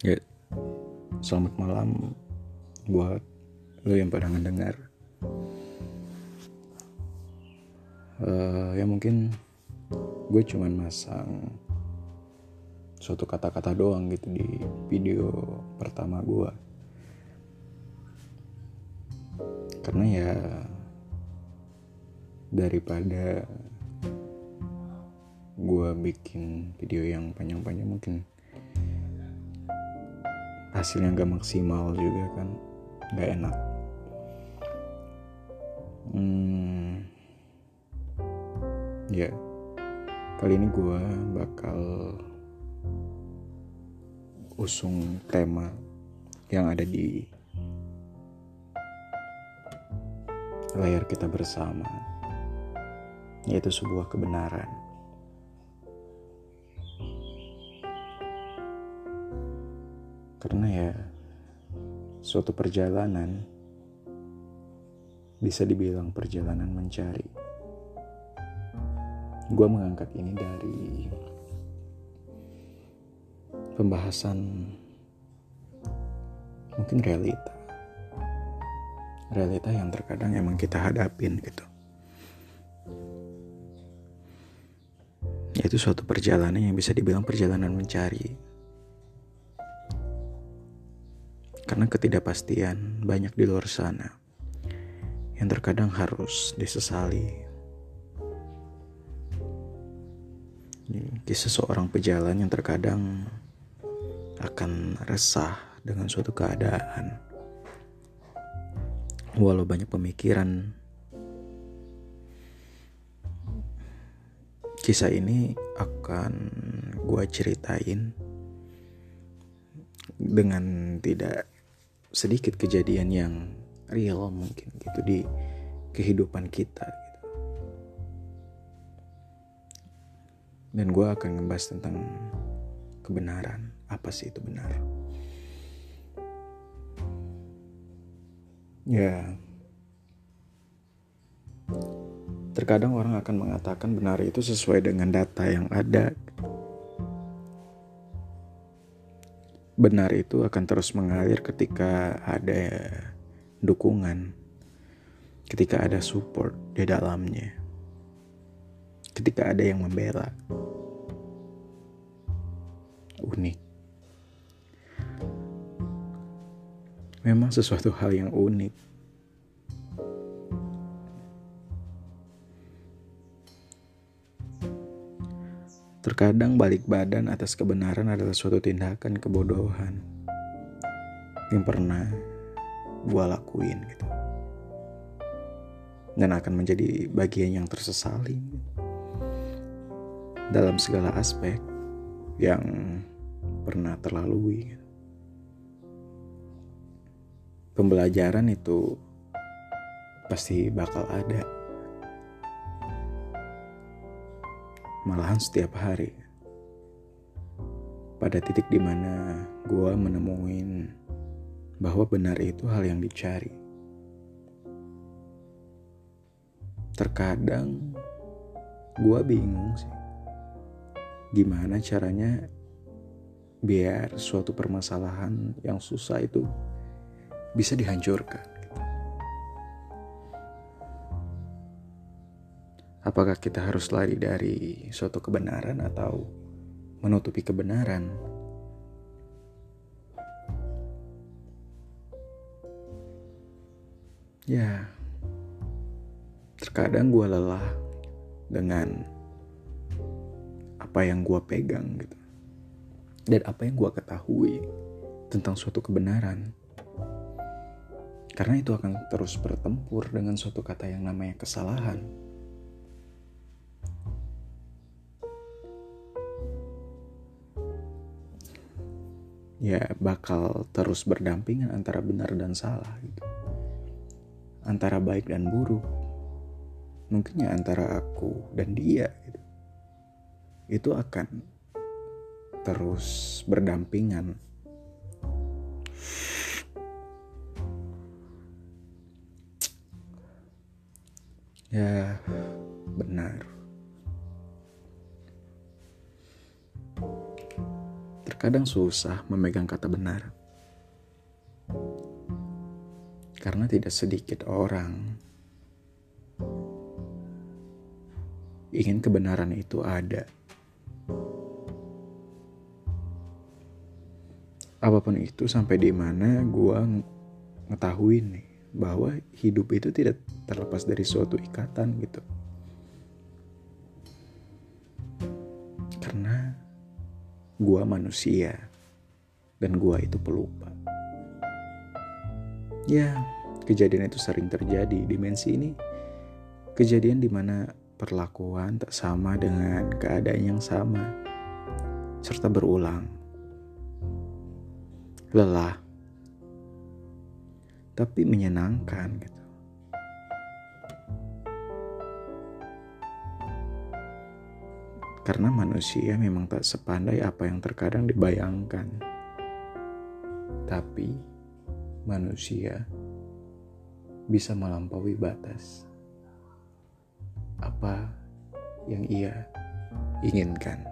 Ya, selamat malam buat lo yang pada ngedengar. Uh, ya mungkin gue cuman masang suatu kata-kata doang gitu di video pertama gue. Karena ya daripada gue bikin video yang panjang-panjang mungkin hasilnya gak maksimal juga kan. Gak enak. Hmm, ya. Kali ini gue bakal usung tema yang ada di layar kita bersama yaitu sebuah kebenaran Karena ya suatu perjalanan bisa dibilang perjalanan mencari. Gue mengangkat ini dari pembahasan mungkin realita. Realita yang terkadang emang kita hadapin gitu. Yaitu suatu perjalanan yang bisa dibilang perjalanan mencari Karena ketidakpastian banyak di luar sana yang terkadang harus disesali. Kisah seorang pejalan yang terkadang akan resah dengan suatu keadaan. Walau banyak pemikiran, kisah ini akan gue ceritain dengan tidak sedikit kejadian yang real mungkin gitu di kehidupan kita gitu. Dan gue akan ngebahas tentang kebenaran. Apa sih itu benar? Ya, terkadang orang akan mengatakan benar itu sesuai dengan data yang ada. Benar itu akan terus mengalir ketika ada dukungan, ketika ada support di dalamnya, ketika ada yang membela. Unik. Memang sesuatu hal yang unik Terkadang balik badan atas kebenaran adalah suatu tindakan kebodohan yang pernah gue lakuin gitu. Dan akan menjadi bagian yang tersesali dalam segala aspek yang pernah terlalui. Pembelajaran itu pasti bakal ada. Malahan setiap hari. Pada titik di mana gue menemuin bahwa benar itu hal yang dicari. Terkadang gue bingung sih, gimana caranya biar suatu permasalahan yang susah itu bisa dihancurkan. Apakah kita harus lari dari suatu kebenaran atau menutupi kebenaran? Ya, terkadang gue lelah dengan apa yang gue pegang gitu. Dan apa yang gue ketahui tentang suatu kebenaran. Karena itu akan terus bertempur dengan suatu kata yang namanya kesalahan. Ya bakal terus berdampingan antara benar dan salah gitu. Antara baik dan buruk. Mungkin ya antara aku dan dia gitu. Itu akan terus berdampingan. Ya, benar. Terkadang susah memegang kata benar. Karena tidak sedikit orang ingin kebenaran itu ada. Apa pun itu sampai di mana gue ngetahuin nih bahwa hidup itu tidak terlepas dari suatu ikatan gitu. Gue manusia dan gue itu pelupa. Ya, kejadian itu sering terjadi. Dimensi ini kejadian di mana perlakuan tak sama dengan keadaan yang sama, serta berulang. Lelah, tapi menyenangkan gitu. Karena manusia memang tak sepandai apa yang terkadang dibayangkan. Tapi manusia bisa melampaui batas apa yang ia inginkan.